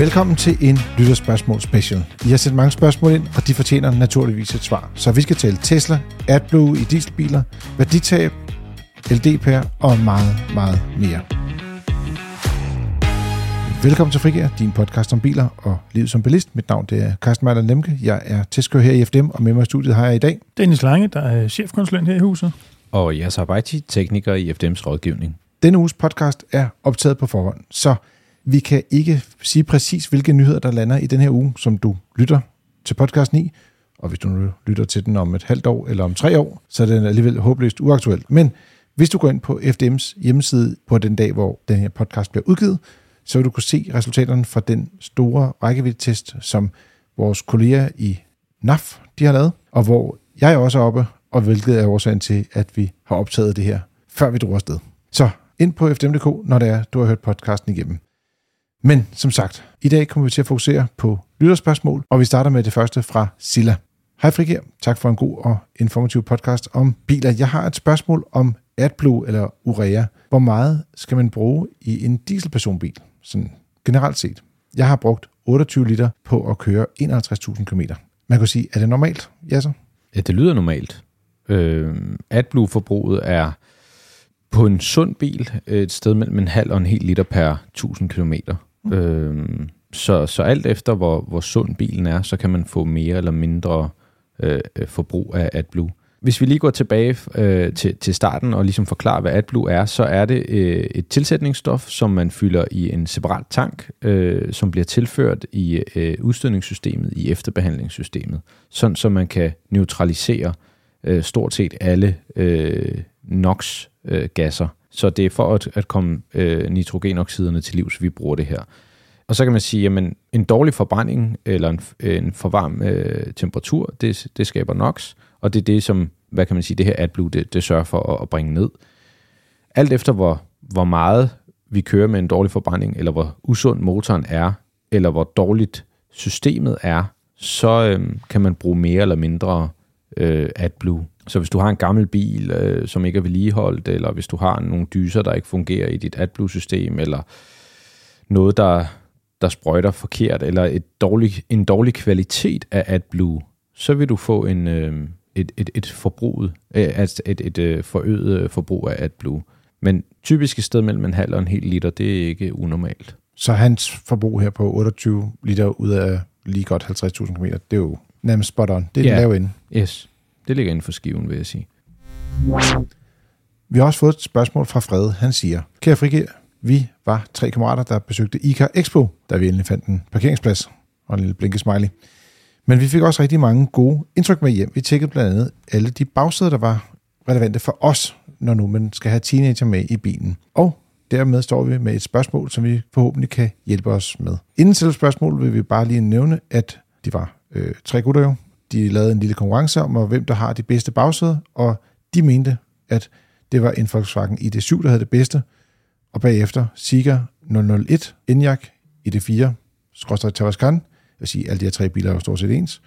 Velkommen til en lytterspørgsmål special. I har sendt mange spørgsmål ind, og de fortjener naturligvis et svar. Så vi skal tale Tesla, AdBlue i dieselbiler, værditab, LDPR og meget, meget mere. Velkommen til Frigær, din podcast om biler og livet som bilist. Mit navn det er Carsten Meiler Lemke. Jeg er testkører her i FDM, og med mig i studiet har jeg i dag... Dennis Lange, der er chefkonsulent her i huset. Og jeg er Baiti, tekniker i FDM's rådgivning. Denne uges podcast er optaget på forhånd, så vi kan ikke sige præcis, hvilke nyheder, der lander i den her uge, som du lytter til podcasten i. Og hvis du nu lytter til den om et halvt år eller om tre år, så er den alligevel håbløst uaktuel. Men hvis du går ind på FDM's hjemmeside på den dag, hvor den her podcast bliver udgivet, så vil du kunne se resultaterne fra den store rækkevidde-test, som vores kolleger i NAF de har lavet, og hvor jeg også er oppe, og hvilket er årsagen til, at vi har optaget det her, før vi drog afsted. Så ind på fdm.dk, når det er, du har hørt podcasten igennem. Men som sagt, i dag kommer vi til at fokusere på lytterspørgsmål, og vi starter med det første fra Silla. Hej Frigir, tak for en god og informativ podcast om biler. Jeg har et spørgsmål om AdBlue eller Urea. Hvor meget skal man bruge i en dieselpersonbil, sådan generelt set? Jeg har brugt 28 liter på at køre 51.000 km. Man kan sige, er det normalt? Ja så? Ja, det lyder normalt. Øh, AdBlue-forbruget er på en sund bil øh, et sted mellem en halv og en hel liter per 1000 km. Mm. Øh, så, så alt efter, hvor, hvor sund bilen er, så kan man få mere eller mindre øh, forbrug af AdBlue. Hvis vi lige går tilbage øh, til, til starten og ligesom forklarer, hvad AdBlue er, så er det øh, et tilsætningsstof, som man fylder i en separat tank, øh, som bliver tilført i øh, udstødningssystemet, i efterbehandlingssystemet, sådan så man kan neutralisere øh, stort set alle øh, NOx-gasser. Øh, så det er for at, at komme øh, nitrogenoxiderne til livs, vi bruger det her. Og så kan man sige, at en dårlig forbrænding eller en, en for varm øh, temperatur, det, det skaber NOx, og det er det, som hvad kan man sige, det her AdBlue, det, det sørger for at, at bringe ned. Alt efter hvor, hvor meget vi kører med en dårlig forbrænding, eller hvor usund motoren er, eller hvor dårligt systemet er, så øh, kan man bruge mere eller mindre øh, AdBlue. Så hvis du har en gammel bil, øh, som ikke er vedligeholdt, eller hvis du har nogle dyser, der ikke fungerer i dit AdBlue-system, eller noget, der, der sprøjter forkert, eller et dårlig, en dårlig kvalitet af AdBlue, så vil du få en, øh, et, et, et forbrug, øh, altså et, et, et øh, forøget øh, forbrug af AdBlue. Men typisk et sted mellem en halv og en hel liter, det er ikke unormalt. Så hans forbrug her på 28 liter ud af lige godt 50.000 km, det er jo nærmest spot on. Det er ja. den lave ende. Yes, det ligger inden for skiven, vil jeg sige. Vi har også fået et spørgsmål fra Fred. Han siger, kære Frigir, vi var tre kammerater, der besøgte ICA Expo, da vi endelig fandt en parkeringsplads og en lille blinkesmiley. Men vi fik også rigtig mange gode indtryk med hjem. Vi tjekkede blandt andet alle de bagsæder, der var relevante for os, når nu man skal have teenager med i bilen. Og dermed står vi med et spørgsmål, som vi forhåbentlig kan hjælpe os med. Inden til spørgsmål vil vi bare lige nævne, at de var øh, tre gutter jo. De lavede en lille konkurrence om, hvem der har de bedste bagsæder, og de mente, at det var en Volkswagen ID7, der havde det bedste, og bagefter Siga 001 Enyaq ID4, skråstrej Tavascan. Jeg vil sige, alle de her tre biler er jo stort set ens,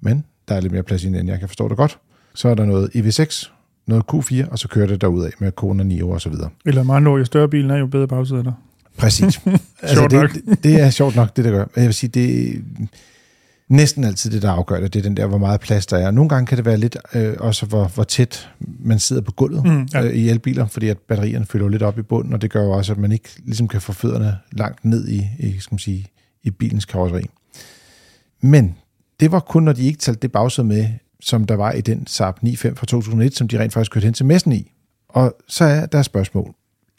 men der er lidt mere plads i den, jeg kan forstå det godt. Så er der noget EV6, noget Q4, og så kører det derud af med Kona 9 og så videre. Eller mange år, jo større bilen er, jo bedre bagsæder der. Præcis. altså, det, det, det, er sjovt nok, det der gør. Jeg vil sige, det, næsten altid det, der afgør det. Det er den der, hvor meget plads der er. Nogle gange kan det være lidt øh, også, hvor, hvor tæt man sidder på gulvet mm, ja. øh, i elbiler, fordi at batterierne fylder lidt op i bunden, og det gør jo også, at man ikke ligesom kan få fødderne langt ned i, i, skal man sige, i bilens karosseri. Men det var kun, når de ikke talte det bagsæde med, som der var i den Saab 9.5 fra 2001, som de rent faktisk kørte hen til messen i. Og så er der spørgsmål.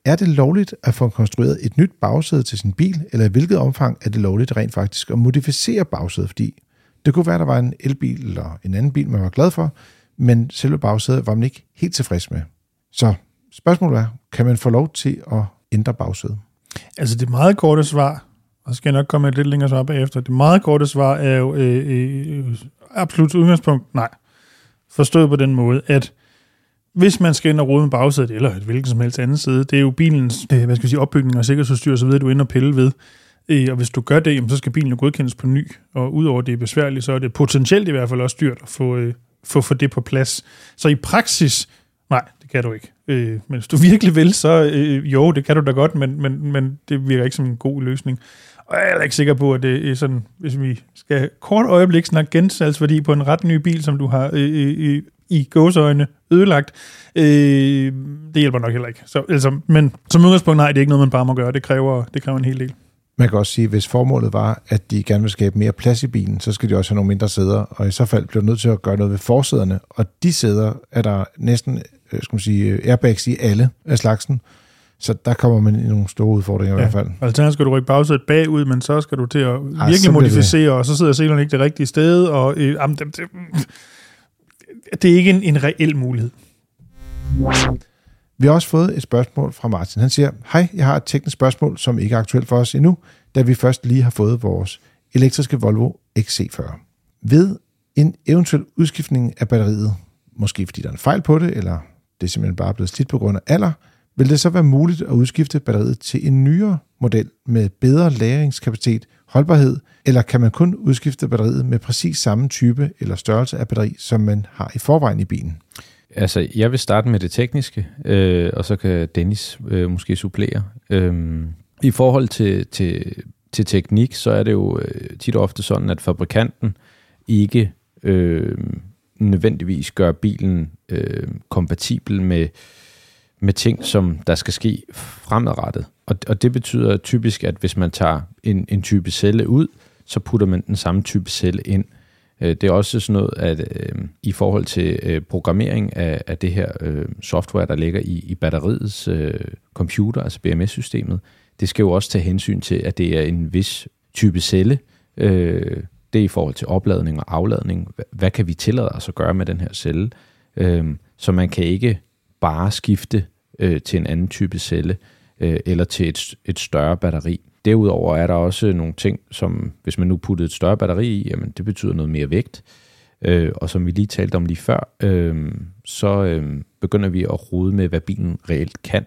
Er det lovligt at få konstrueret et nyt bagsæde til sin bil, eller i hvilket omfang er det lovligt rent faktisk at modificere bagsædet? Fordi det kunne være, at der var en elbil eller en anden bil, man var glad for, men selve bagsædet var man ikke helt tilfreds med. Så spørgsmålet er, kan man få lov til at ændre bagsædet? Altså det meget korte svar, og så skal jeg nok komme et lidt længere svar bagefter, det meget korte svar er jo øh, øh, øh absolut udgangspunkt nej. Forstået på den måde, at hvis man skal ind og rode med bagsædet, eller et hvilken som helst anden side, det er jo bilens øh, hvad skal jeg sige, opbygning og sikkerhedsudstyr så ved du ind og pille ved. Øh, og hvis du gør det, så skal bilen jo godkendes på ny, og udover det er besværligt, så er det potentielt i hvert fald også dyrt at få, øh, få, få det på plads. Så i praksis, nej, det det kan du ikke. Øh, men hvis du virkelig vil, så øh, jo, det kan du da godt, men, men, men det virker ikke som en god løsning. Og jeg er ikke sikker på, at det er sådan, hvis vi skal kort øjeblik snakke gensalgsværdi på en ret ny bil, som du har øh, øh, øh i gåseøjne ødelagt, øh, det hjælper nok heller ikke. Så, altså, men som udgangspunkt, nej, det er ikke noget, man bare må gøre. Det kræver, det kræver en hel del. Man kan også sige, at hvis formålet var, at de gerne vil skabe mere plads i bilen, så skal de også have nogle mindre sæder, og i så fald bliver du nødt til at gøre noget ved forsæderne, og de sæder er der næsten øh, skal man sige, airbags i alle af slagsen, så der kommer man i nogle store udfordringer ja. i hvert fald. Altså skal du rykke bagsædet bagud, men så skal du til at virkelig Ej, modificere, og så sidder selerne ikke det rigtige sted, og øh, jamen, det, det, det er ikke en, en reel mulighed. Vi har også fået et spørgsmål fra Martin. Han siger, hej, jeg har et teknisk spørgsmål, som ikke er aktuelt for os endnu, da vi først lige har fået vores elektriske Volvo XC40. Ved en eventuel udskiftning af batteriet, måske fordi der er en fejl på det, eller det er simpelthen bare blevet slidt på grund af alder, vil det så være muligt at udskifte batteriet til en nyere model med bedre lagringskapacitet, holdbarhed, eller kan man kun udskifte batteriet med præcis samme type eller størrelse af batteri, som man har i forvejen i bilen? Altså, jeg vil starte med det tekniske, øh, og så kan Dennis øh, måske supplere. Øh, I forhold til, til, til teknik, så er det jo øh, tit og ofte sådan, at fabrikanten ikke øh, nødvendigvis gør bilen øh, kompatibel med, med ting, som der skal ske fremadrettet. Og, og det betyder typisk, at hvis man tager en, en type celle ud, så putter man den samme type celle ind. Øh, det er også sådan noget, at øh, i forhold til øh, programmering af, af det her øh, software, der ligger i, i batteriets øh, computer, altså BMS-systemet, det skal jo også tage hensyn til, at det er en vis type celle. Øh, det er i forhold til opladning og afladning. Hvad kan vi tillade os at gøre med den her celle? Øh, så man kan ikke bare skifte øh, til en anden type celle øh, eller til et, et større batteri. Derudover er der også nogle ting, som hvis man nu puttede et større batteri i, jamen det betyder noget mere vægt. Øh, og som vi lige talte om lige før, øh, så øh, begynder vi at rode med, hvad bilen reelt kan.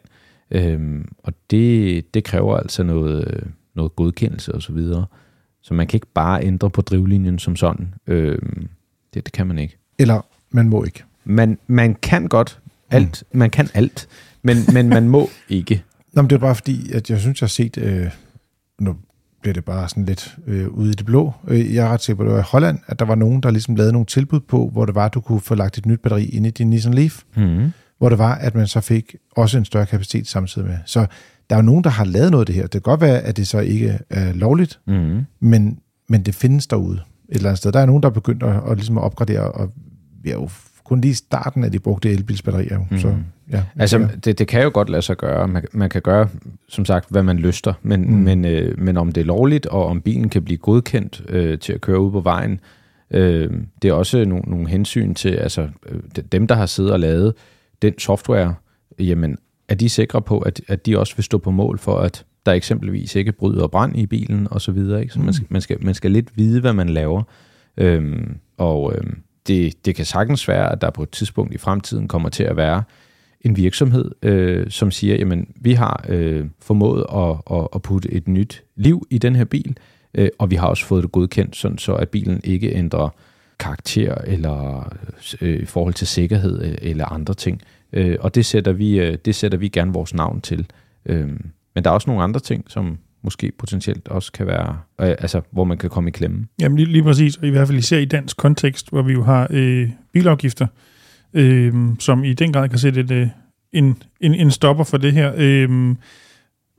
Øh, og det, det kræver altså noget, noget godkendelse osv. Så, videre. så man kan ikke bare ændre på drivlinjen som sådan. Øh, det, det kan man ikke. Eller man må ikke. Man, man kan godt alt. Mm. Man kan alt, men, men man må ikke. Nå, men det er bare fordi, at jeg synes, jeg har set... Øh nu bliver det bare sådan lidt øh, ude i det blå. Øh, jeg er ret sikker på, at det var i Holland, at der var nogen, der ligesom lavede nogle tilbud på, hvor det var, at du kunne få lagt et nyt batteri ind i din Nissan Leaf, mm. hvor det var, at man så fik også en større kapacitet samtidig med. Så der er jo nogen, der har lavet noget af det her. Det kan godt være, at det så ikke er lovligt, mm. men, men det findes derude et eller andet sted. Der er nogen, der er begyndt at, at, ligesom at opgradere, og vi er jo kun lige starten af de brugte elbilsbatterier. Mm. Så, ja, altså, det, det kan jo godt lade sig gøre. Man, man kan gøre, som sagt, hvad man lyster, men, mm. men, øh, men om det er lovligt, og om bilen kan blive godkendt øh, til at køre ud på vejen, øh, det er også nogle, nogle hensyn til, altså øh, dem, der har siddet og lavet den software, jamen, er de sikre på, at, at de også vil stå på mål for, at der eksempelvis ikke bryder brand i bilen og så videre. Ikke? Så man, skal, man, skal, man skal lidt vide, hvad man laver. Øhm, og øhm, det, det kan sagtens være, at der på et tidspunkt i fremtiden kommer til at være en virksomhed, øh, som siger, jamen vi har øh, formået at, at, at putte et nyt liv i den her bil, øh, og vi har også fået det godkendt, sådan så at bilen ikke ændrer karakter eller øh, i forhold til sikkerhed øh, eller andre ting. Øh, og det sætter, vi, øh, det sætter vi gerne vores navn til. Øh, men der er også nogle andre ting, som måske potentielt også kan være, øh, altså hvor man kan komme i klemme. Jamen lige, lige præcis, og i hvert fald især i dansk kontekst, hvor vi jo har øh, bilafgifter, øh, som i den grad kan sætte et, øh, en, en, en stopper for det her. Øh,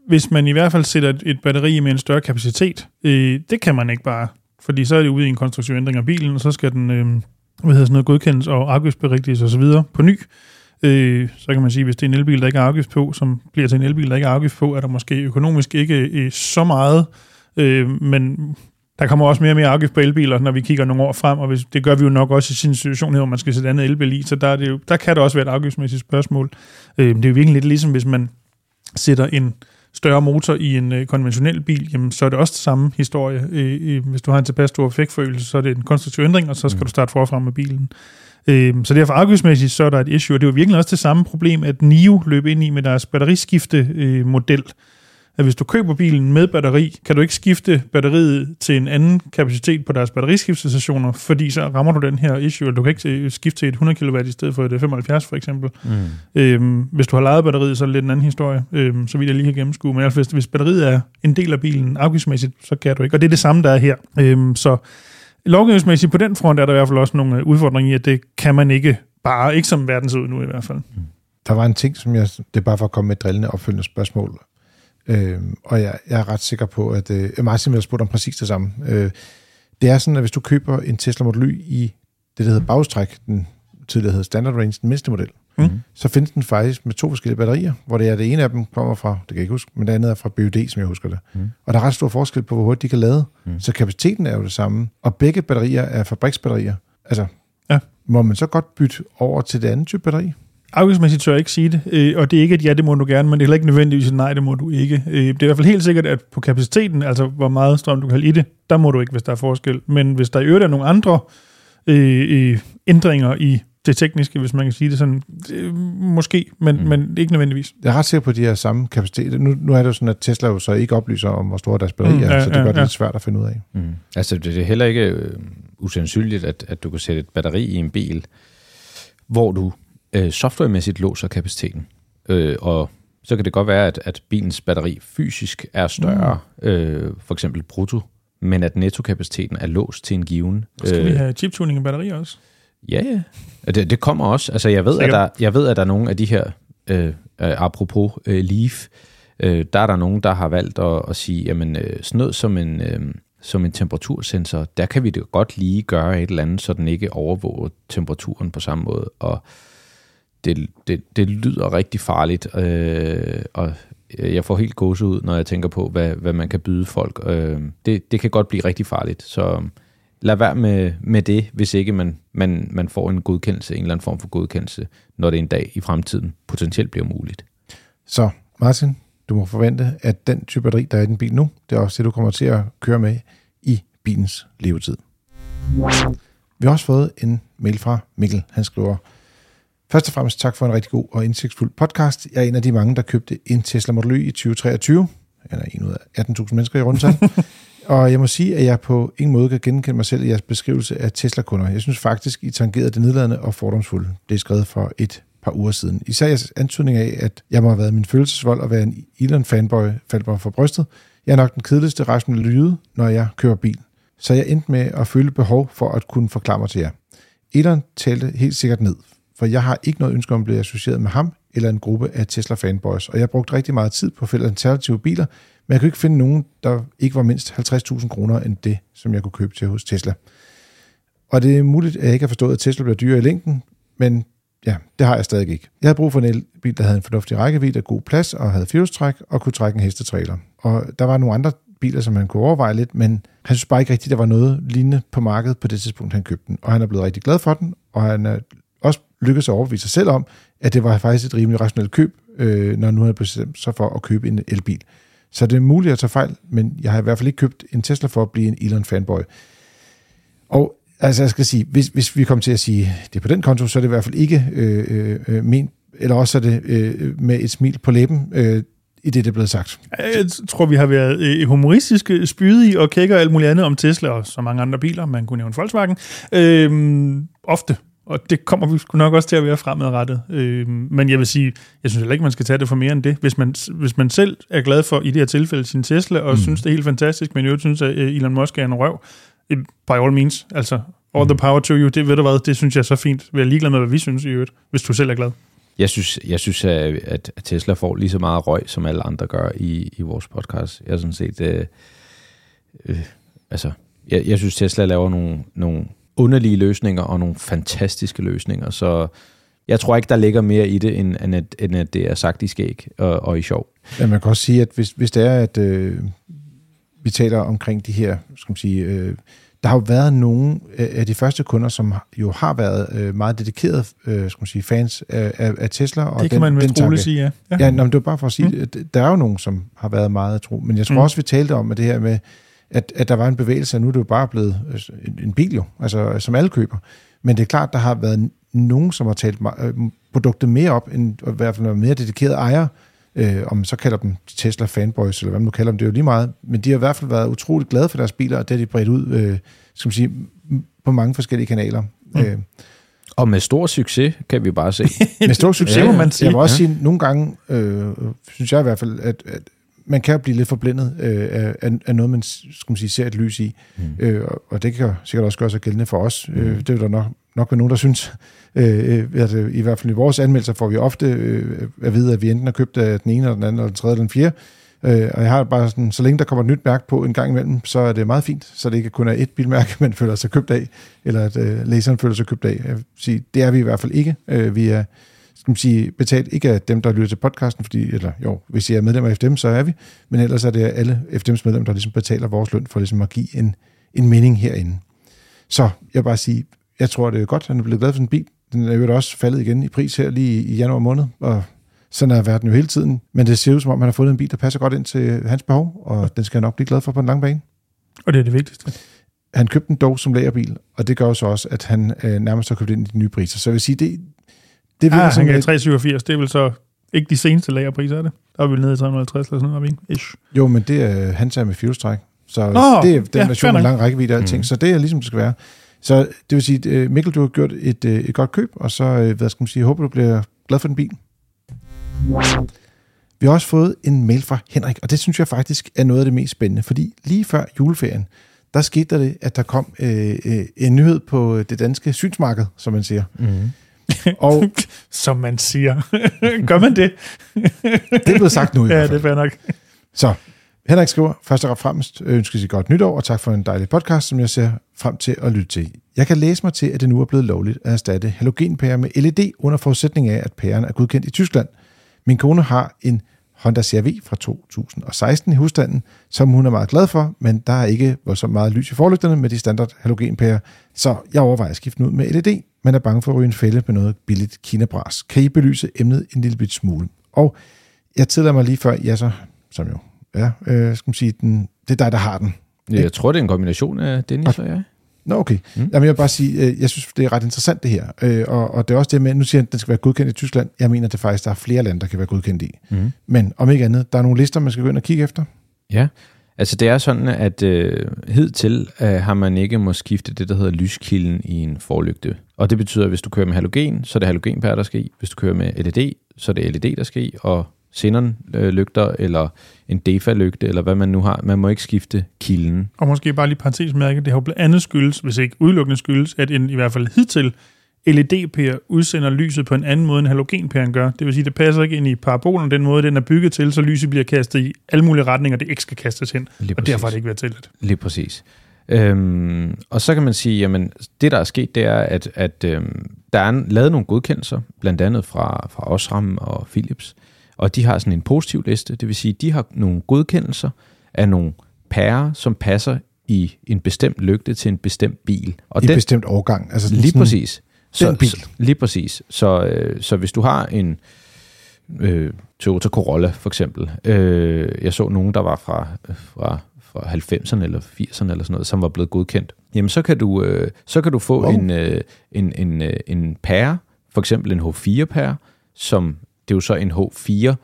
hvis man i hvert fald sætter et, et batteri med en større kapacitet, øh, det kan man ikke bare, fordi så er det ude i en konstruktiv ændring af bilen, og så skal den øh, hvad hedder sådan noget, godkendes og afgiftsberigtiges osv. på ny. Øh, så kan man sige, hvis det er en elbil, der ikke er afgift på, som bliver til en elbil, der ikke er afgift på, er der måske økonomisk ikke øh, så meget, øh, men der kommer også mere og mere afgift på elbiler, når vi kigger nogle år frem, og hvis, det gør vi jo nok også i sin situation her, hvor man skal sætte andet elbil i, så der, er det jo, der kan det også være et afgiftsmæssigt spørgsmål. Øh, det er jo virkelig lidt ligesom, hvis man sætter en større motor i en øh, konventionel bil, jamen, så er det også det samme historie. Øh, øh, hvis du har en tilpas stor effektforøgelse, så er det en konstruktiv ændring, og så skal mm. du starte forfra med bilen. Øh, så derfor afgiftsmæssigt, så er der et issue, og det var virkelig også det samme problem, at NIO løb ind i med deres batteriskifte-model, at hvis du køber bilen med batteri, kan du ikke skifte batteriet til en anden kapacitet på deres batteriskiftestationer, fordi så rammer du den her issue, og du kan ikke øh, skifte til et 100 kW i stedet for et 75 for eksempel. Mm. Øhm, hvis du har lejet batteriet, så er det lidt en anden historie, øhm, så vidt jeg lige kan gennemskue. Men altså, hvis, hvis batteriet er en del af bilen afgiftsmæssigt, så kan du ikke. Og det er det samme, der er her. Øhm, så lovgivningsmæssigt på den front er der i hvert fald også nogle øh, udfordringer i, at det kan man ikke bare, ikke som verden ser ud nu i hvert fald. Mm. Der var en ting, som jeg, det er bare for at komme med et drillende opfølgende spørgsmål, øh, og jeg, jeg er ret sikker på, at øh, Martin har spurgt om præcis det samme. Øh, det er sådan, at hvis du køber en Tesla Model Y i det, der hedder bagstræk, den tidligere hedder Standard Range, den mindste model, mm. så findes den faktisk med to forskellige batterier, hvor det er det ene af dem kommer fra, det kan jeg ikke huske, men det andet er fra BUD, som jeg husker det. Mm. Og der er ret stor forskel på, hvor hurtigt de kan lade. Mm. Så kapaciteten er jo det samme, og begge batterier er fabriksbatterier. Altså, ja. må man så godt bytte over til det andet type batteri? Afgiftsmæssigt tør jeg ikke sige det, øh, og det er ikke et ja, det må du gerne, men det er heller ikke nødvendigvis et nej, det må du ikke. Øh, det er i hvert fald helt sikkert, at på kapaciteten, altså hvor meget strøm du kan have i det, der må du ikke, hvis der er forskel. Men hvis der i øvrigt er nogle andre øh, øh, ændringer i det tekniske, hvis man kan sige det sådan. Det, måske, men, mm. men ikke nødvendigvis. Jeg er ret sikker på, at de har samme kapacitet. Nu, nu er det jo sådan, at Tesla jo så ikke oplyser om, hvor store deres batteri mm, er, ja, så det gør ja, det ja. lidt svært at finde ud af. Mm. Altså, det er heller ikke uh, usandsynligt, at, at du kan sætte et batteri i en bil, hvor du uh, softwaremæssigt låser kapaciteten. Uh, og så kan det godt være, at, at bilens batteri fysisk er større, mm. uh, for eksempel brutto, men at nettokapaciteten er låst til en given. Skal uh, vi have chiptuning i batterier også? Ja, ja. Det, det kommer også. Altså, jeg ved, at der, jeg ved, at der er nogle af de her, øh, øh, apropos øh, Leaf, øh, der er der nogen, der har valgt at, at sige, jamen øh, sådan noget som en, øh, som en temperatursensor, der kan vi det godt lige gøre et eller andet, så den ikke overvåger temperaturen på samme måde. Og det, det, det lyder rigtig farligt, øh, og jeg får helt gåse ud, når jeg tænker på, hvad, hvad man kan byde folk. Øh, det, det kan godt blive rigtig farligt, så lad være med, med det, hvis ikke man, man, man får en godkendelse, en eller anden form for godkendelse, når det en dag i fremtiden potentielt bliver muligt. Så Martin, du må forvente, at den type batteri, der er i den bil nu, det er også det, du kommer til at køre med i bilens levetid. Vi har også fået en mail fra Mikkel. Han skriver, Først og fremmest tak for en rigtig god og indsigtsfuld podcast. Jeg er en af de mange, der købte en Tesla Model Y i 2023. Jeg er en ud af 18.000 mennesker i rundtal. Og jeg må sige, at jeg på ingen måde kan genkende mig selv i jeres beskrivelse af Tesla-kunder. Jeg synes faktisk, I tangerede det nedladende og fordomsfulde. Det er skrevet for et par uger siden. Især jeres antydning af, at jeg må have været min følelsesvold og være en Elon-fanboy, faldt mig for brystet. Jeg er nok den kedeligste rationelle lyde, når jeg kører bil. Så jeg endte med at føle behov for at kunne forklare mig til jer. Elon talte helt sikkert ned, for jeg har ikke noget ønske om at blive associeret med ham eller en gruppe af Tesla-fanboys, og jeg har brugt rigtig meget tid på at finde alternative biler, men jeg kunne ikke finde nogen, der ikke var mindst 50.000 kroner end det, som jeg kunne købe til hos Tesla. Og det er muligt, at jeg ikke har forstået, at Tesla bliver dyrere i længden, men ja, det har jeg stadig ikke. Jeg havde brug for en elbil, der havde en fornuftig rækkevidde, god plads og havde firehjulstræk og kunne trække en hestetrailer. Og der var nogle andre biler, som han kunne overveje lidt, men han synes bare ikke rigtigt, der var noget lignende på markedet på det tidspunkt, han købte den. Og han er blevet rigtig glad for den, og han er lykkedes at overbevise sig selv om, at det var faktisk et rimelig rationelt køb, øh, når nu havde bestemt sig for at købe en elbil. Så det er muligt at tage fejl, men jeg har i hvert fald ikke købt en Tesla for at blive en Elon-fanboy. Og altså jeg skal sige, hvis, hvis vi kommer til at sige det på den konto, så er det i hvert fald ikke øh, øh, øh min, ment, eller også er det øh, med et smil på læben, øh, i det, det er blevet sagt. Jeg tror, vi har været øh, humoristiske, spydige og kækker alt muligt andet om Tesla og så mange andre biler. Man kunne nævne Volkswagen. Øh, ofte og det kommer vi nok også til at være fremadrettet. Øh, men jeg vil sige, jeg synes heller ikke, man skal tage det for mere end det. Hvis man, hvis man selv er glad for, i det her tilfælde, sin Tesla, og mm. synes, det er helt fantastisk, men jo synes, at øh, Elon Musk er en røv, by all means, altså all mm. the power to you, det ved du hvad, det synes jeg er så fint. Vi er ligeglad med, hvad vi synes i øvrigt, hvis du selv er glad. Jeg synes, jeg synes at, at Tesla får lige så meget røg, som alle andre gør i, i vores podcast. Jeg er sådan set... Øh, øh, altså, jeg, jeg synes, Tesla laver nogle, nogle underlige løsninger og nogle fantastiske løsninger. Så jeg tror ikke, der ligger mere i det, end, end, at, end at det er sagt i skæg og, og i sjov. Ja, man kan også sige, at hvis, hvis det er, at øh, vi taler omkring de her, skal man sige, øh, der har jo været nogle af de første kunder, som jo har været øh, meget dedikerede øh, skal man sige, fans af, af, Tesla. Og det kan den, man vist roligt sige, ja. Ja, ja nå, det var bare for at sige, mm. at der er jo nogen, som har været meget tro. Men jeg tror mm. også, vi talte om at det her med, at, at der var en bevægelse, og nu er det jo bare blevet en, en bil jo, altså som alle køber. Men det er klart, der har været nogen, som har talt øh, produktet mere op, end i hvert fald mere dedikerede ejere, Øh, om man så kalder dem Tesla fanboys, eller hvad man nu kalder dem, det er jo lige meget. Men de har i hvert fald været utroligt glade for deres biler, og det har de bredt ud, øh, skal man sige, på mange forskellige kanaler. Mm. Øh, Og med stor succes, kan vi bare se. med stor succes, ja, må man sige. Jeg vil også sige, nogle gange, øh, synes jeg i hvert fald, at, at man kan blive lidt forblindet øh, af, af- noget, man skal man sige, ser et lys i. Mm. Øh, og- det kan sikkert også gøre sig gældende for os. Mm. Øh, det er der nok, nok være nogen, der synes. Øh, øh, at, øh, I hvert fald i vores anmeldelser får vi ofte øh, at vide, at vi enten har købt af den ene, eller den anden, eller den tredje, eller den fjerde. Øh, og jeg har bare sådan, så længe der kommer et nyt mærke på en gang imellem, så er det meget fint, så det ikke kun er et bilmærke, man føler sig købt af, eller at øh, læseren føler sig købt af. Jeg vil sige, det er vi i hvert fald ikke. Øh, vi er skal man sige, betalt ikke af dem, der lytter til podcasten, fordi, eller jo, hvis I er medlemmer af FDM, så er vi, men ellers er det alle FDM's medlemmer, der ligesom betaler vores løn for ligesom at give en, en mening herinde. Så jeg vil bare sige, jeg tror, det er godt, at han er blevet glad for sin bil. Den er jo også faldet igen i pris her lige i, januar måned, og sådan er verden jo hele tiden. Men det ser ud som om, han har fundet en bil, der passer godt ind til hans behov, og den skal han nok blive glad for på en lang bane. Og det er det vigtigste. Han købte den dog som lagerbil, og det gør jo så også, at han øh, nærmest har købt ind i de nye priser. Så jeg vil sige, det, det virker Ah, som han et- 387, det er vel så ikke de seneste lagerpriser, er det? Der er vi nede i 350 eller sådan noget, ikke? Ish. Jo, men det er hans er med fjolstræk. Så Nå, det er den ja, version med lang rækkevidde og alting. Mm. Så det er ligesom det skal være. Så det vil sige, at Mikkel, du har gjort et, øh, et godt køb, og så, øh, hvad skal man sige, jeg håber, du bliver glad for den bil. Vi har også fået en mail fra Henrik, og det synes jeg faktisk er noget af det mest spændende, fordi lige før juleferien, der skete der det, at der kom øh, øh, en nyhed på det danske synsmarked, som man siger. Mm. Og Som man siger. Gør man det? det er blevet sagt nu i Ja, hvert fald. det er nok. Så Henrik skriver, først og fremmest ønsker sig godt nytår, og tak for en dejlig podcast, som jeg ser frem til at lytte til. Jeg kan læse mig til, at det nu er blevet lovligt at erstatte halogenpærer med LED under forudsætning af, at pæren er godkendt i Tyskland. Min kone har en Honda CRV fra 2016 i husstanden, som hun er meget glad for, men der er ikke så meget lys i forlygterne med de standard halogenpærer, så jeg overvejer at skifte den ud med LED, men er bange for at ryge en fælde med noget billigt kinabras. Kan I belyse emnet en lille bit smule? Og jeg tillader mig lige før, ja så, som jo ja, øh, skal man sige, den, det er dig, der har den. Jeg tror, det er en kombination af Dennis og jeg. Nå, okay. Mm. Jamen, jeg vil bare sige, øh, jeg synes, det er ret interessant det her. Øh, og, og det er også det med, nu siger jeg, at den skal være godkendt i Tyskland. Jeg mener, det faktisk, der er flere lande, der kan være godkendt i. Mm. Men om ikke andet, der er nogle lister, man skal gå ind og kigge efter. Ja, altså det er sådan, at øh, hidtil øh, har man ikke må skifte det, der hedder lyskilden i en forlygte. Og det betyder, at hvis du kører med halogen, så er det halogenpære, der skal i. Hvis du kører med LED, så er det LED, der skal i. Og xenon-lygter, øh, eller en DEFA-lygte, eller hvad man nu har. Man må ikke skifte kilden. Og måske bare lige parentesmærke, det har jo blandt andet skyldes, hvis ikke udelukkende skyldes, at en i hvert fald hidtil LED-pære udsender lyset på en anden måde, end halogenpæren gør. Det vil sige, det passer ikke ind i parabolen, den måde, den er bygget til, så lyset bliver kastet i alle mulige retninger, det ikke skal kastes hen. Lige Og derfor har det ikke været tilladt. Lige præcis. Øhm, og så kan man sige, jamen det der er sket, det er, at, at øhm, der er lavet nogle godkendelser, blandt andet fra, fra Osram og Philips, og de har sådan en positiv liste, det vil sige, de har nogle godkendelser af nogle pærer, som passer i en bestemt lygte til en bestemt bil. Og I en bestemt årgang. Altså Lige sådan, præcis. Den bil. Så, lige præcis. Så, øh, så hvis du har en øh, Toyota Corolla for eksempel, øh, jeg så nogen, der var fra, fra, fra 90'erne eller 80'erne eller sådan noget, som var blevet godkendt, jamen så kan du, øh, så kan du få Wow. en, øh, en, en, øh, en pære, for eksempel en H4-pære, som det er jo så en H4,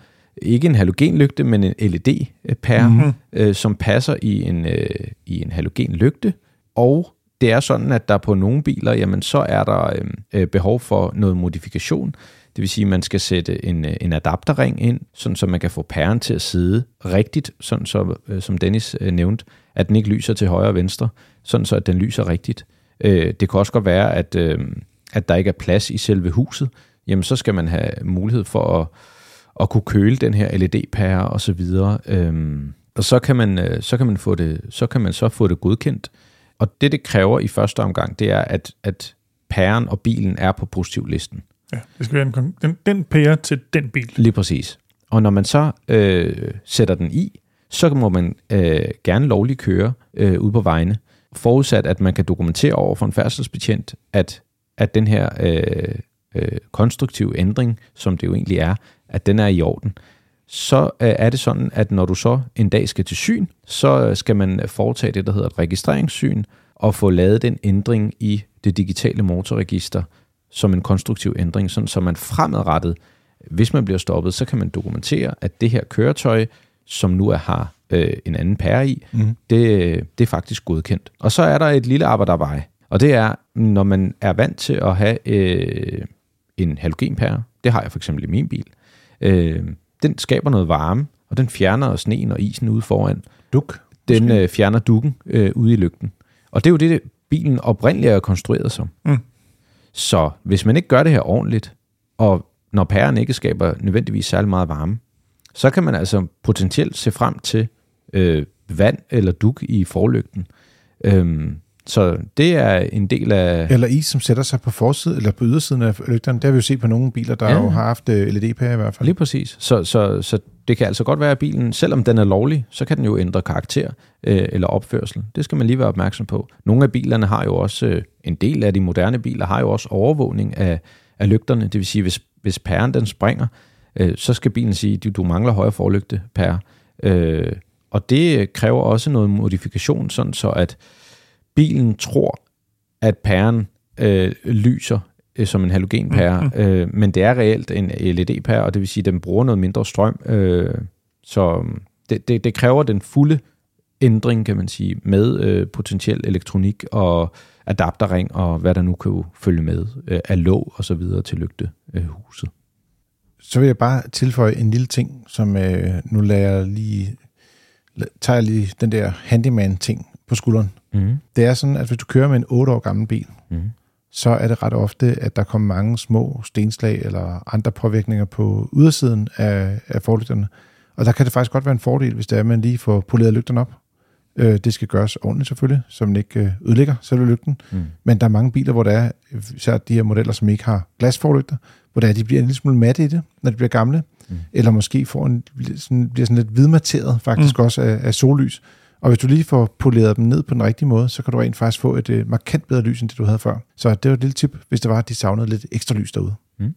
ikke en halogenlygte, men en LED-pære, Mhm. mm-hmm. øh, som passer i en, øh, i en halogenlygte, og det er sådan, at der på nogle biler, jamen så er der øhm, øh, behov for noget modifikation. Det vil sige, at man skal sætte en, øh, en adapterring ind, sådan så man kan få pæren til at sidde rigtigt, sådan så, øh, som Dennis øh, nævnte, at den ikke lyser til højre og venstre, sådan så at den lyser rigtigt. Øh, det kan også godt være, at, øh, at der ikke er plads i selve huset. Jamen så skal man have mulighed for at, at kunne køle den her LED-pære og så videre. Øhm, og så kan man øh, så kan man få det så kan man så få det godkendt. Og det det kræver i første omgang, det er at at pæren og bilen er på positivlisten. Ja, det skal være en, den, den pære til den bil. Lige præcis. Og når man så øh, sætter den i, så må man øh, gerne lovligt køre øh, ude på vejene, forudsat at man kan dokumentere over for en færdselsbetjent, at, at den her øh, øh, konstruktive ændring, som det jo egentlig er, at den er i orden. Så øh, er det sådan, at når du så en dag skal til syn, så øh, skal man foretage det, der hedder et registreringssyn, og få lavet den ændring i det digitale motorregister som en konstruktiv ændring, sådan så man fremadrettet hvis man bliver stoppet, så kan man dokumentere, at det her køretøj, som nu er, har øh, en anden pære i, Mm. det, det er faktisk godkendt. Og så er der et lille arbejdervej, og det er, når man er vant til at have øh, en halogenpære, det har jeg for eksempel i min bil, øh, den skaber noget varme, og den fjerner sneen og isen ude foran. Duk. Den Måske. øh, fjerner dukken øh, ude i lygten. Og det er jo det, bilen oprindeligt er konstrueret som. Mm. Så hvis man ikke gør det her ordentligt, og når pæren ikke skaber nødvendigvis særlig meget varme, så kan man altså potentielt se frem til øh, vand eller duk i forlygten. Øhm, så det er en del af... Eller is, som sætter sig på forsiden eller på ydersiden af lygterne. Det har vi jo set på nogle biler, der Ja. jo har haft øh, LED-pære i hvert fald. Lige præcis. Så, så, så det kan altså godt være, at bilen, selvom den er lovlig, så kan den jo ændre karakter øh, eller opførsel. Det skal man lige være opmærksom på. Nogle af bilerne har jo også, øh, en del af de moderne biler har jo også overvågning af, af lygterne. Det vil sige, hvis, hvis pæren den springer, øh, så skal bilen sige, du, du mangler højre forlygte pære. Øh, og det kræver også noget modifikation, sådan så at bilen tror, at pæren øh, lyser øh, som en halogenpære, Mhm. øh, men det er reelt en LED-pære, og det vil sige, at den bruger noget mindre strøm. Øh, så det, det, det kræver den fulde ændring, kan man sige, med øh, potentiel elektronik og adapterring og hvad der nu kan følge med øh, af låg og så videre til lygtehuset. Så vil jeg bare tilføje en lille ting, som øh, nu lader jeg lige, tager jeg lige den der handyman-ting på skulderen. Mm. Det er sådan, at hvis du kører med en 8 år gammel bil, Mm. så er det ret ofte, at der kommer mange små stenslag eller andre påvirkninger på ydersiden af, af forlygterne. Og der kan det faktisk godt være en fordel, hvis det er, at man lige får poleret lygterne op. Øh, det skal gøres ordentligt selvfølgelig, så man ikke øh, ødelægger selve lygten. Mm. Men der er mange biler, hvor der er, især de her modeller, som ikke har glasforlygter, hvor der er, de bliver en lille smule matte i det, når de bliver gamle. Mm. Eller måske får en, sådan, bliver sådan lidt hvidmateret faktisk mm. også af, af sollys. Og hvis du lige får poleret dem ned på den rigtige måde, så kan du rent faktisk få et øh, markant bedre lys, end det du havde før. Så det var et lille tip, hvis det var, at de savnede lidt ekstra lys derude. Mm.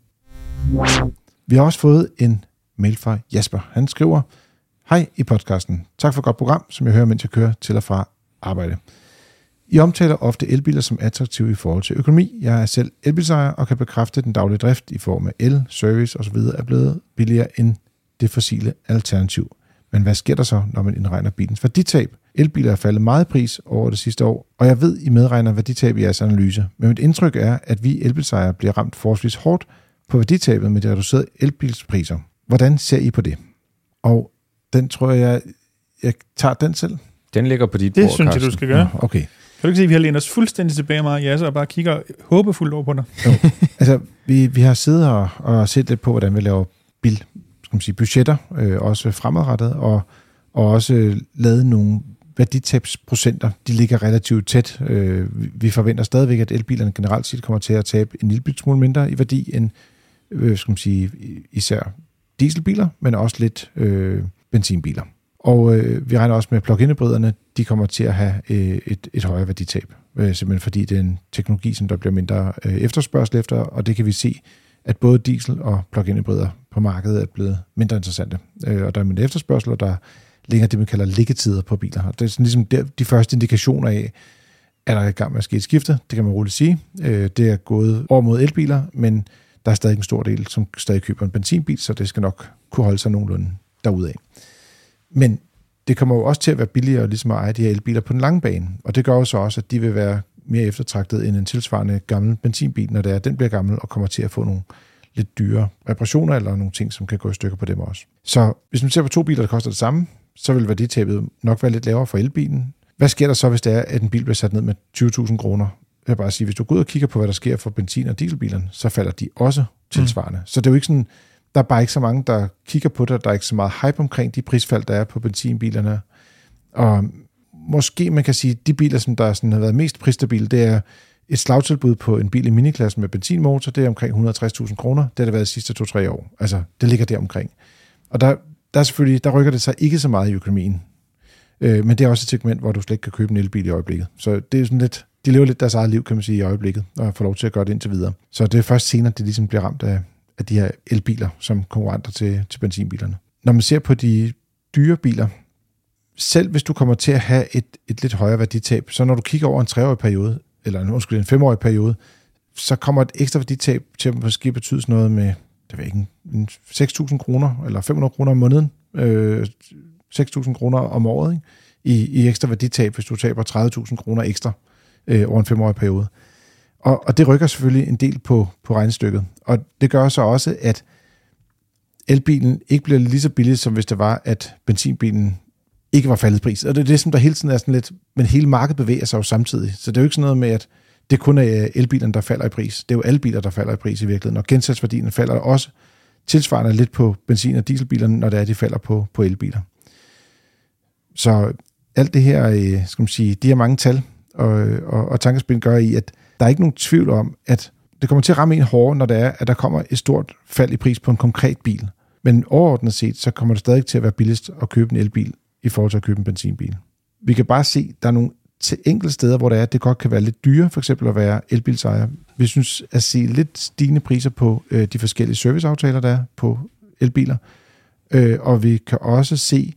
Vi har også fået en mail fra Jasper. Han skriver, Hej i podcasten. Tak for et godt program, som jeg hører, mens jeg kører til og fra arbejde. I omtaler ofte elbiler som attraktive i forhold til økonomi. Jeg er selv elbilsejer og kan bekræfte, at den daglige drift i form af el, service osv. er blevet billigere end det fossile alternativ. Men hvad sker der så, når man indregner bilens værditab? Elbiler er faldet meget i pris over det sidste år, og jeg ved, I medregner værditab i jeres analyse. Men mit indtryk er, at vi elbilsejere bliver ramt forholdsvis hårdt på værditabet med de reducerede elbilspriser. Hvordan ser I på det? Og den tror jeg, jeg, tager den selv. Den ligger på dit Det bord, synes jeg, du Carsten. skal gøre. Nå, okay. Kan du ikke se, at vi har lænet os fuldstændig tilbage meget, Jasse, og bare kigger håbefuldt over på dig? Altså, vi, vi har siddet og, og set lidt på, hvordan vi laver bil, skal man sige, budgetter, øh, også fremadrettet, og, og også lavet nogle værditabsprocenter. De ligger relativt tæt. Øh, vi- vi forventer stadigvæk, at elbilerne generelt set kommer til at tabe en lille smule mindre i værdi end, øh, skal man sige, især dieselbiler, men også lidt øh, benzinbiler. Og øh, vi regner også med, at plug-in hybriderne, de kommer til at have øh, et, et højere værditab, øh, simpelthen fordi det er en teknologi, som der bliver mindre øh, efterspørgsel efter, og det kan vi se, at både diesel og plug-in hybrider på markedet er blevet mindre interessante. Øh, og der er mindre efterspørgsel, og der er længere det, man kalder liggetider på biler. Og det er sådan ligesom der, de første indikationer af, er der i gang med at ske et skifte, det kan man roligt sige. Øh, det er gået over mod elbiler, men der er stadig en stor del, som stadig køber en benzinbil, så det skal nok kunne holde sig nogenlunde derudaf. Men det kommer jo også til at være billigere ligesom at eje de her elbiler på den lange bane, og det gør jo så også, at de vil være mere eftertragtet end en tilsvarende gammel benzinbil, når det er, den bliver gammel og kommer til at få nogle lidt dyre reparationer eller nogle ting, som kan gå i stykker på dem også. Så hvis man ser på to biler, der koster det samme, så vil værditabet nok være lidt lavere for elbilen. Hvad sker der så, hvis det er, at en bil bliver sat ned med 20.000 kroner? Jeg vil bare sige, hvis du går ud og kigger på, hvad der sker for benzin- og dieselbilerne, så falder de også tilsvarende. Mm. Så det er jo ikke sådan, der er bare ikke så mange, der kigger på det, der er ikke så meget hype omkring de prisfald, der er på benzinbilerne. Og måske man kan sige, at de biler, som der sådan har været mest prisstabile, det er et slagtilbud på en bil i miniklassen med benzinmotor, det er omkring 160.000 kroner. Det har det været de sidste to-tre år. Altså, det ligger der omkring. Og der, der, er selvfølgelig, der rykker det sig ikke så meget i økonomien. Øh, men det er også et segment, hvor du slet ikke kan købe en elbil i øjeblikket. Så det er sådan lidt, de lever lidt deres eget liv, kan man sige, i øjeblikket, og får lov til at gøre det indtil videre. Så det er først senere, det ligesom bliver ramt af, af de her elbiler som konkurrenter til, til benzinbilerne. Når man ser på de dyre biler, selv hvis du kommer til at have et, et lidt højere værditab, så når du kigger over en treårig periode, eller en, undskyld, en femårig periode, så kommer et ekstra værditab til at måske betyde sådan noget med det ved ikke, 6.000 kroner eller 500 kroner om måneden, øh, 6.000 kroner om året ikke? I, i ekstra værditab, hvis du taber 30.000 kroner ekstra øh, over en femårig periode. Og, og det rykker selvfølgelig en del på, på regnestykket. Og det gør så også, at elbilen ikke bliver lige så billig, som hvis det var, at benzinbilen ikke var faldet pris. Og det er det, som der hele tiden er sådan lidt, men hele markedet bevæger sig jo samtidig. Så det er jo ikke sådan noget med, at det kun er øh, elbilerne, der falder i pris. Det er jo alle biler, der falder i pris i virkeligheden. Og gensatsværdien falder også tilsvarende lidt på benzin- og dieselbilerne, når det er, de falder på, på elbiler. Så alt det her, øh, skal man sige, de her mange tal og, og, og tankespil gør i, at der er ikke nogen tvivl om, at det kommer til at ramme en hårdere, når det er, at der kommer et stort fald i pris på en konkret bil. Men overordnet set, så kommer det stadig til at være billigst at købe en elbil i forhold til at købe en benzinbil. Vi kan bare se, at der er nogle til enkelte steder, hvor det er, at det godt kan være lidt dyre, for eksempel at være elbilsejer. Vi synes at se lidt stigende priser på øh, de forskellige serviceaftaler, der er på elbiler. Øh, og vi kan også se,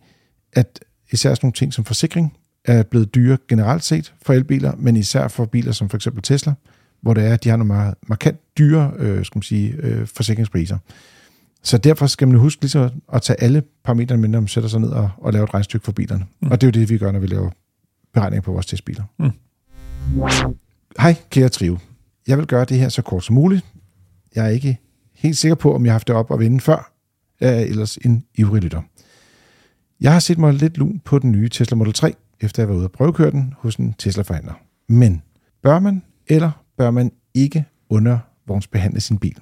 at især sådan nogle ting som forsikring er blevet dyre generelt set for elbiler, men især for biler som for eksempel Tesla, hvor det er, at de har nogle meget markant dyre øh, skal man sige, øh, forsikringspriser. Så derfor skal man huske ligesom at tage alle parametre med, når man sætter sig ned og, og laver et regnstykke for bilerne. Mm. Og det er jo det, vi gør, når vi laver beregninger på vores testbiler. Mm. Hej, kære Trio. Jeg vil gøre det her så kort som muligt. Jeg er ikke helt sikker på, om jeg har haft det op at vinde før. Jeg er ellers en ivrig lytter. Jeg har set mig lidt lun på den nye Tesla Model 3, efter jeg var ude og prøvekøre den hos en Tesla-forhandler. Men bør man eller bør man ikke undervognsbehandle sin bil?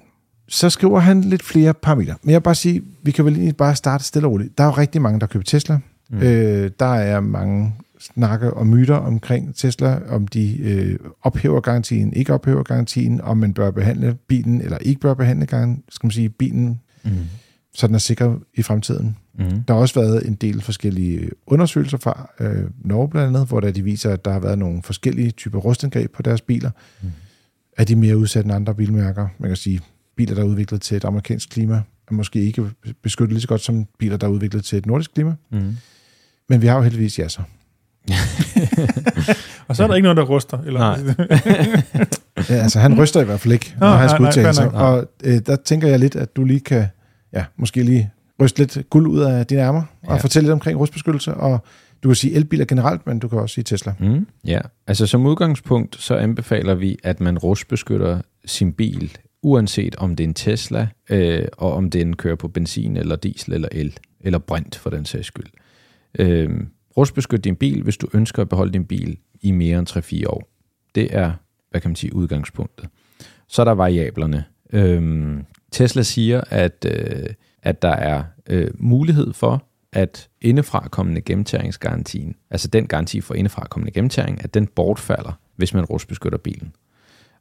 Så skriver han lidt flere parametre. Men jeg vil bare sige, vi kan vel egentlig bare starte stille og roligt. Der er jo rigtig mange, der køber Tesla. Mm. Øh, der er mange snakker og myter omkring Tesla, om de øh, ophæver garantien, ikke ophæver garantien, om man bør behandle bilen eller ikke bør behandle skal man sige, bilen, mm. så den er sikker i fremtiden. Mm. Der har også været en del forskellige undersøgelser fra øh, Norge blandt andet, hvor der de viser, at der har været nogle forskellige typer rustangreb på deres biler. Mm. Er de mere udsat end andre bilmærker? Man kan sige, biler, der er udviklet til et amerikansk klima, er måske ikke beskyttet lige så godt som biler, der er udviklet til et nordisk klima. Mm. Men vi har jo heldigvis ja så. og så er der ikke noget, der ruster? Eller? Nej. ja, altså han ryster i hvert fald ikke, når han skal udtale sig. Og øh, der tænker jeg lidt, at du lige kan, ja, måske lige ryste lidt guld ud af dine ærmer, og ja. fortælle lidt omkring rustbeskyttelse, og du kan sige elbiler generelt, men du kan også sige Tesla. Mm, ja, altså som udgangspunkt, så anbefaler vi, at man rustbeskytter sin bil, uanset om det er en Tesla, øh, og om den kører på benzin, eller diesel, eller el, eller brint for den sags skyld. Øh, rustbeskyt din bil, hvis du ønsker at beholde din bil i mere end 3-4 år. Det er, hvad kan man sige, udgangspunktet. Så er der variablerne. Øh, Tesla siger, at... Øh, at der er øh, mulighed for, at indefrakommende gennemtæringsgarantien, altså den garanti for indefrakommende gennemtæring, at den bortfalder, hvis man rustbeskytter bilen.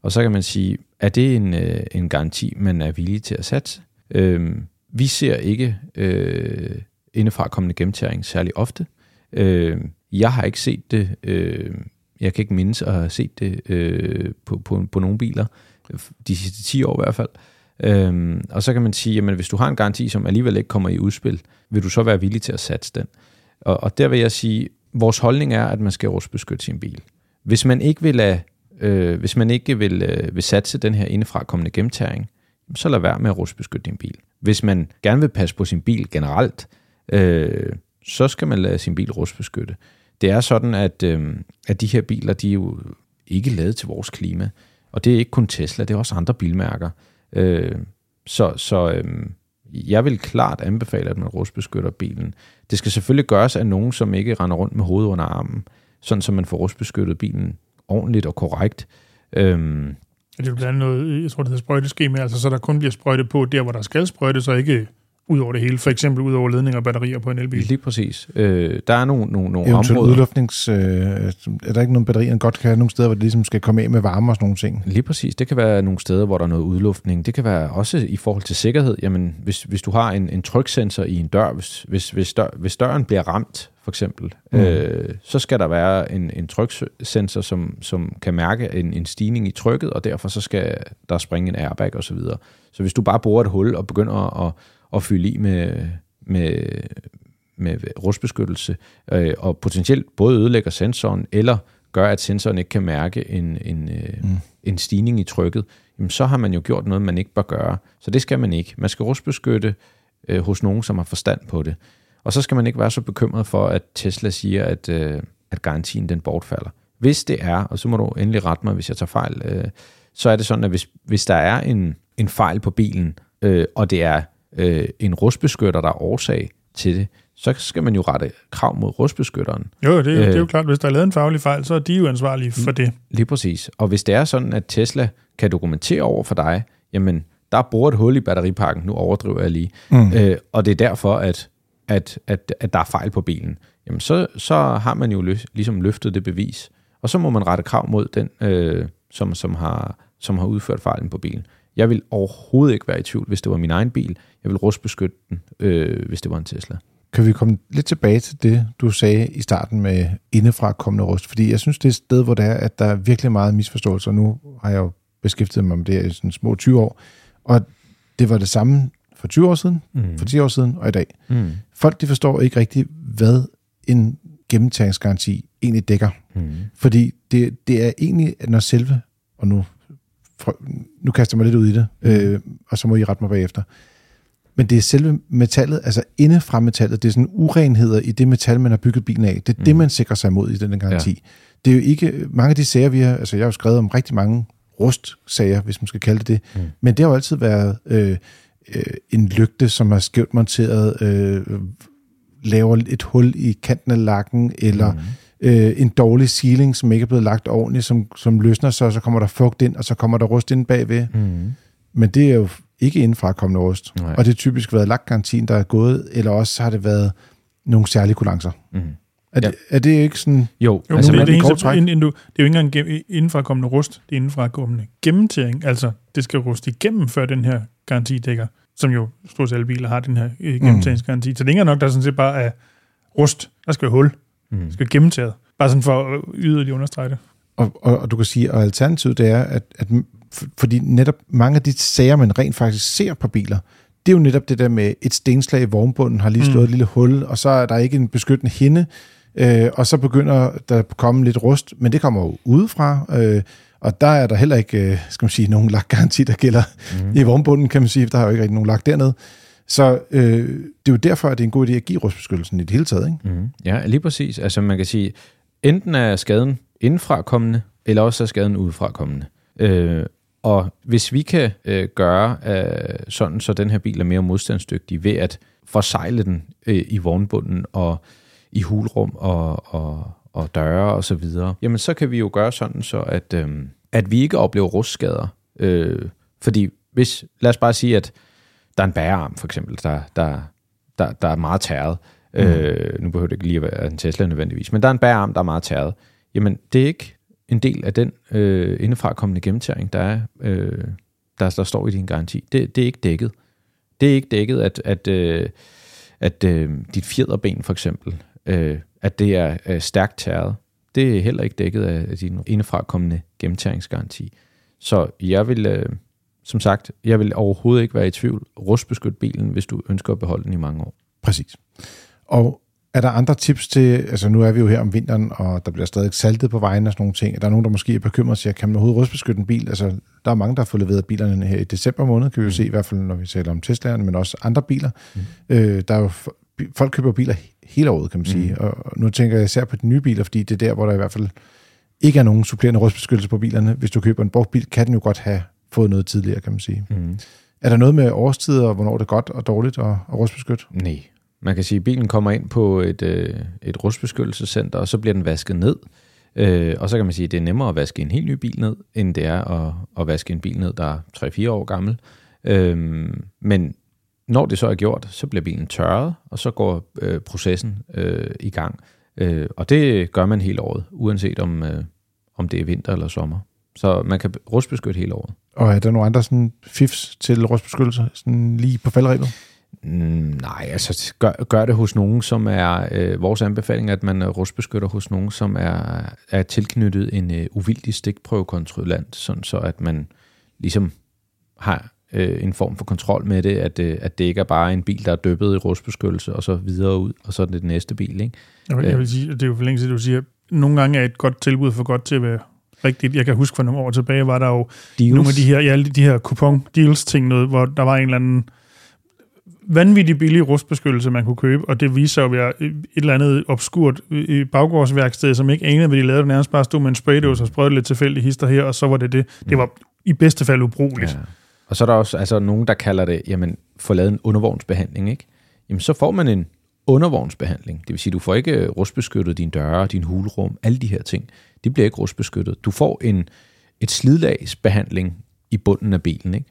Og så kan man sige, er det en, øh, en garanti, man er villig til at satse? Øh, vi ser ikke øh, indefrakommende gennemtæring særlig ofte. Øh, jeg har ikke set det, øh, jeg kan ikke mindes at have set det øh, på, på, på nogle biler, de sidste 10 år i hvert fald. Øhm, og så kan man sige, at hvis du har en garanti, som alligevel ikke kommer i udspil, vil du så være villig til at satse den? Og, og der vil jeg sige, vores holdning er, at man skal rustbeskytte sin bil. Hvis man ikke vil, lade, øh, hvis man ikke vil, øh, vil satse den her indefrakommende gennemtæring, så lad være med at rustbeskytte din bil. Hvis man gerne vil passe på sin bil generelt, øh, så skal man lade sin bil rustbeskytte. Det er sådan, at, øh, at de her biler, de er jo ikke lavet til vores klima. Og det er ikke kun Tesla, det er også andre bilmærker. Øh, så så øh, jeg vil klart anbefale, at man rustbeskytter bilen. Det skal selvfølgelig gøres af nogen, som ikke render rundt med hovedet under armen, sådan så man får rustbeskyttet bilen ordentligt og korrekt. Øh, det er blandt andet noget, jeg tror, det hedder sprøjteskema, altså så der kun bliver sprøjtet på der, hvor der skal sprøjtes, og ikke ud over det hele, for eksempel ud over ledninger og batterier på en elbil. Lige præcis. Øh, der er nogle, nogle, nogle Eventuelt områder. udluftnings... Øh, er der ikke nogle batterier, godt kan have nogle steder, hvor det ligesom skal komme af med varme og sådan nogle ting? Lige præcis. Det kan være nogle steder, hvor der er noget udluftning. Det kan være også i forhold til sikkerhed. Jamen, hvis, hvis du har en, en tryksensor i en dør, hvis, hvis, hvis, dør, hvis døren bliver ramt, for eksempel, mm. øh, så skal der være en, en tryksensor, som, som kan mærke en, en stigning i trykket, og derfor så skal der springe en airbag osv. Så, videre. så hvis du bare borer et hul og begynder at at fylde i med, med, med rustbeskyttelse, øh, og potentielt både ødelægger sensoren, eller gør, at sensoren ikke kan mærke en, en, øh, mm. en stigning i trykket, jamen så har man jo gjort noget, man ikke bør gøre. Så det skal man ikke. Man skal rustbeskytte øh, hos nogen, som har forstand på det. Og så skal man ikke være så bekymret for, at Tesla siger, at, øh, at garantien den bortfalder. Hvis det er, og så må du endelig rette mig, hvis jeg tager fejl, øh, så er det sådan, at hvis, hvis der er en, en fejl på bilen, øh, og det er øh, en rustbeskytter, der er årsag til det, så skal man jo rette krav mod rustbeskytteren. Jo, det er, øh, det er jo klart, hvis der er lavet en faglig fejl, så er de jo ansvarlige for det. Lige præcis. Og hvis det er sådan, at Tesla kan dokumentere over for dig, jamen, der bor et hul i batteripakken, nu overdriver jeg lige, mm. øh, og det er derfor, at, at, at, at der er fejl på bilen, jamen så, så har man jo lø, ligesom løftet det bevis, og så må man rette krav mod den, øh, som, som, har, som har udført fejlen på bilen. Jeg vil overhovedet ikke være i tvivl, hvis det var min egen bil. Jeg vil rustbeskytte den, øh, hvis det var en Tesla. Kan vi komme lidt tilbage til det, du sagde i starten med indefra kommende rust? Fordi jeg synes, det er et sted, hvor det er, at der er virkelig meget misforståelse, og nu har jeg jo beskæftiget mig med det i sådan små 20 år, og det var det samme for 20 år siden, mm. for 10 år siden og i dag. Mm. Folk de forstår ikke rigtigt, hvad en gennemtagningsgaranti egentlig dækker. Mm. Fordi det, det er egentlig, når selve, og nu, nu kaster jeg mig lidt ud i det, mm. øh, og så må I rette mig bagefter, men det er selve metallet, altså inde fra metallet, det er sådan urenheder i det metal, man har bygget bilen af. Det er mm. det, man sikrer sig imod i den garanti. Ja. Det er jo ikke, mange af de sager, vi har, altså jeg har jo skrevet om rigtig mange rustsager, hvis man skal kalde det det, mm. men det har jo altid været øh, øh, en lygte, som er skævt monteret, øh, laver et hul i kanten af lakken, eller mm. Øh, en dårlig sealing, som ikke er blevet lagt ordentligt, som, som løsner sig, og så kommer der fugt ind, og så kommer der rust ind bagved. Mm. Men det er jo ikke indfra kommende rust. Nej. Og det har typisk været laggarantien, der er gået, eller også har det været nogle særlige kulancer. Mm. Er, ja. det, er det ikke sådan... Jo, jo altså, det, det, eneste, ind, ind, det er jo ikke engang indenfra kommende rust, det er indenfra kommende gennemtæring. Altså, det skal ruste igennem, før den her garanti dækker, som jo stort set alle biler har den her øh, gennemtæringsgaranti. Mm. Så det er ikke nok, der sådan set bare er rust, der skal hul, mm. skal gennemtæret. Bare sådan for at yderligere understrege det. Og, og, og du kan sige, at alternativet det er, at, at fordi netop mange af de sager, man rent faktisk ser på biler, det er jo netop det der med et stenslag i vognbunden, har lige slået mm. et lille hul, og så er der ikke en beskyttende hinde, øh, og så begynder der at komme lidt rust, men det kommer jo udefra, øh, og der er der heller ikke, øh, skal man sige, nogen lakgaranti, der gælder mm. i vognbunden, kan man sige, der har jo ikke rigtig nogen lak dernede. Så øh, det er jo derfor, at det er en god idé at give rustbeskyttelsen i det hele taget. Ikke? Mm. Ja, lige præcis. Altså man kan sige, enten er skaden indfrakommende, eller også er skaden udefra kommende. Øh, og hvis vi kan øh, gøre øh, sådan, så den her bil er mere modstandsdygtig ved at forsejle den øh, i vognbunden og i hulrum og, og, og døre og så videre, jamen så kan vi jo gøre sådan, så at, øh, at vi ikke oplever rustskader. Øh, fordi hvis, lad os bare sige, at der er en bærearm for eksempel, der, der, der, der er meget tæret. Mm. Øh, nu behøver det ikke lige at være en Tesla nødvendigvis, men der er en bærearm, der er meget tæret. Jamen det er ikke en del af den øh, indefra kommende gennemtæring, der, er, øh, der, der står i din garanti. Det, det er ikke dækket. Det er ikke dækket, at, at, øh, at øh, dit fjederben for eksempel, øh, at det er øh, stærkt tæret. Det er heller ikke dækket af din indefra kommende gennemtæringsgaranti. Så jeg vil, øh, som sagt, jeg vil overhovedet ikke være i tvivl. Rustbeskyt bilen, hvis du ønsker at beholde den i mange år. Præcis. Og er der andre tips til, altså nu er vi jo her om vinteren, og der bliver stadig saltet på vejen og sådan nogle ting. Er der nogen, der måske er bekymret og siger, kan man overhovedet rustbeskytte en bil? Altså, der er mange, der har fået leveret bilerne her i december måned, kan vi jo mm. se, i hvert fald når vi taler om Tesla'erne, men også andre biler. Mm. Øh, der er jo, folk køber biler hele året, kan man sige. Mm. Og nu tænker jeg især på de nye biler, fordi det er der, hvor der i hvert fald ikke er nogen supplerende rustbeskyttelse på bilerne. Hvis du køber en brugt bil, kan den jo godt have fået noget tidligere, kan man sige. Mm. Er der noget med årstider, og hvornår det er godt og dårligt at, at rustbeskytte? Nej, man kan sige, at bilen kommer ind på et, øh, et rustbeskyttelsescenter, og så bliver den vasket ned. Øh, og så kan man sige, at det er nemmere at vaske en helt ny bil ned, end det er at, at vaske en bil ned, der er 3-4 år gammel. Øh, men når det så er gjort, så bliver bilen tørret, og så går øh, processen øh, i gang. Øh, og det gør man hele året, uanset om, øh, om det er vinter eller sommer. Så man kan rustbeskytte hele året. Og er der nogle andre sådan fifs til rustbeskyttelse, sådan lige på faldrebet? Mm, nej, altså gør, gør det hos nogen, som er øh, vores anbefaling, at man rustbeskytter hos nogen, som er, er tilknyttet en øh, uvildig stikprøvekontrollant, sådan så at man ligesom har øh, en form for kontrol med det, at, øh, at det ikke er bare en bil, der er døbet i rustbeskyttelse, og så videre ud, og så er det den næste bil. Ikke? Jeg vil, jeg vil sige, det er jo for længe siden, du siger, at nogle gange er et godt tilbud for godt til at være rigtigt. Jeg kan huske for nogle år tilbage, var der jo Deals. nogle af de her, ja, de her coupon deals ting, noget, hvor der var en eller anden vanvittig billig rustbeskyttelse, man kunne købe, og det viser sig at være et eller andet obskurt baggårdsværksted, som ikke anede, hvad de lavede. Nærmest bare stod med en spraydåse og sprøjtede lidt tilfældigt hister her, og så var det det. Det var i bedste fald ubrugeligt. Ja. Og så er der også altså, nogen, der kalder det, jamen, få lavet en undervognsbehandling, ikke? Jamen, så får man en undervognsbehandling. Det vil sige, du får ikke øh, rustbeskyttet dine døre, din hulrum, alle de her ting. De bliver ikke rustbeskyttet. Du får en, et slidlagsbehandling i bunden af bilen, ikke?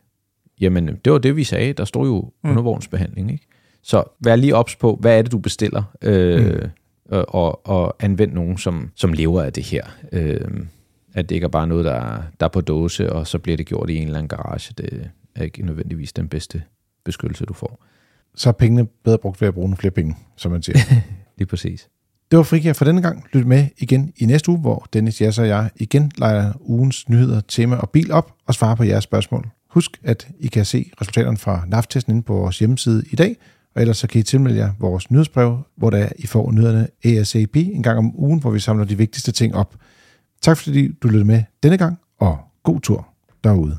Jamen, det var det, vi sagde. Der stod jo mm. undervognsbehandling, ikke? Så vær lige ops på, hvad er det, du bestiller, øh, mm. og, og anvend nogen, som, som lever af det her. Øh, at det ikke er bare noget, der er, der er på dåse, og så bliver det gjort i en eller anden garage. Det er ikke nødvendigvis den bedste beskyttelse, du får. Så er pengene bedre brugt ved at bruge nogle flere penge, som man siger. Lige præcis. Det var Frikær for denne gang. Lyt med igen i næste uge, hvor Dennis, Jas og jeg igen leger ugens nyheder, tema og bil op og svarer på jeres spørgsmål. Husk, at I kan se resultaterne fra NAF-testen inde på vores hjemmeside i dag, og ellers så kan I tilmelde jer vores nyhedsbrev, hvor der I får nyhederne ASAP en gang om ugen, hvor vi samler de vigtigste ting op. Tak fordi du lyttede med denne gang, og god tur derude.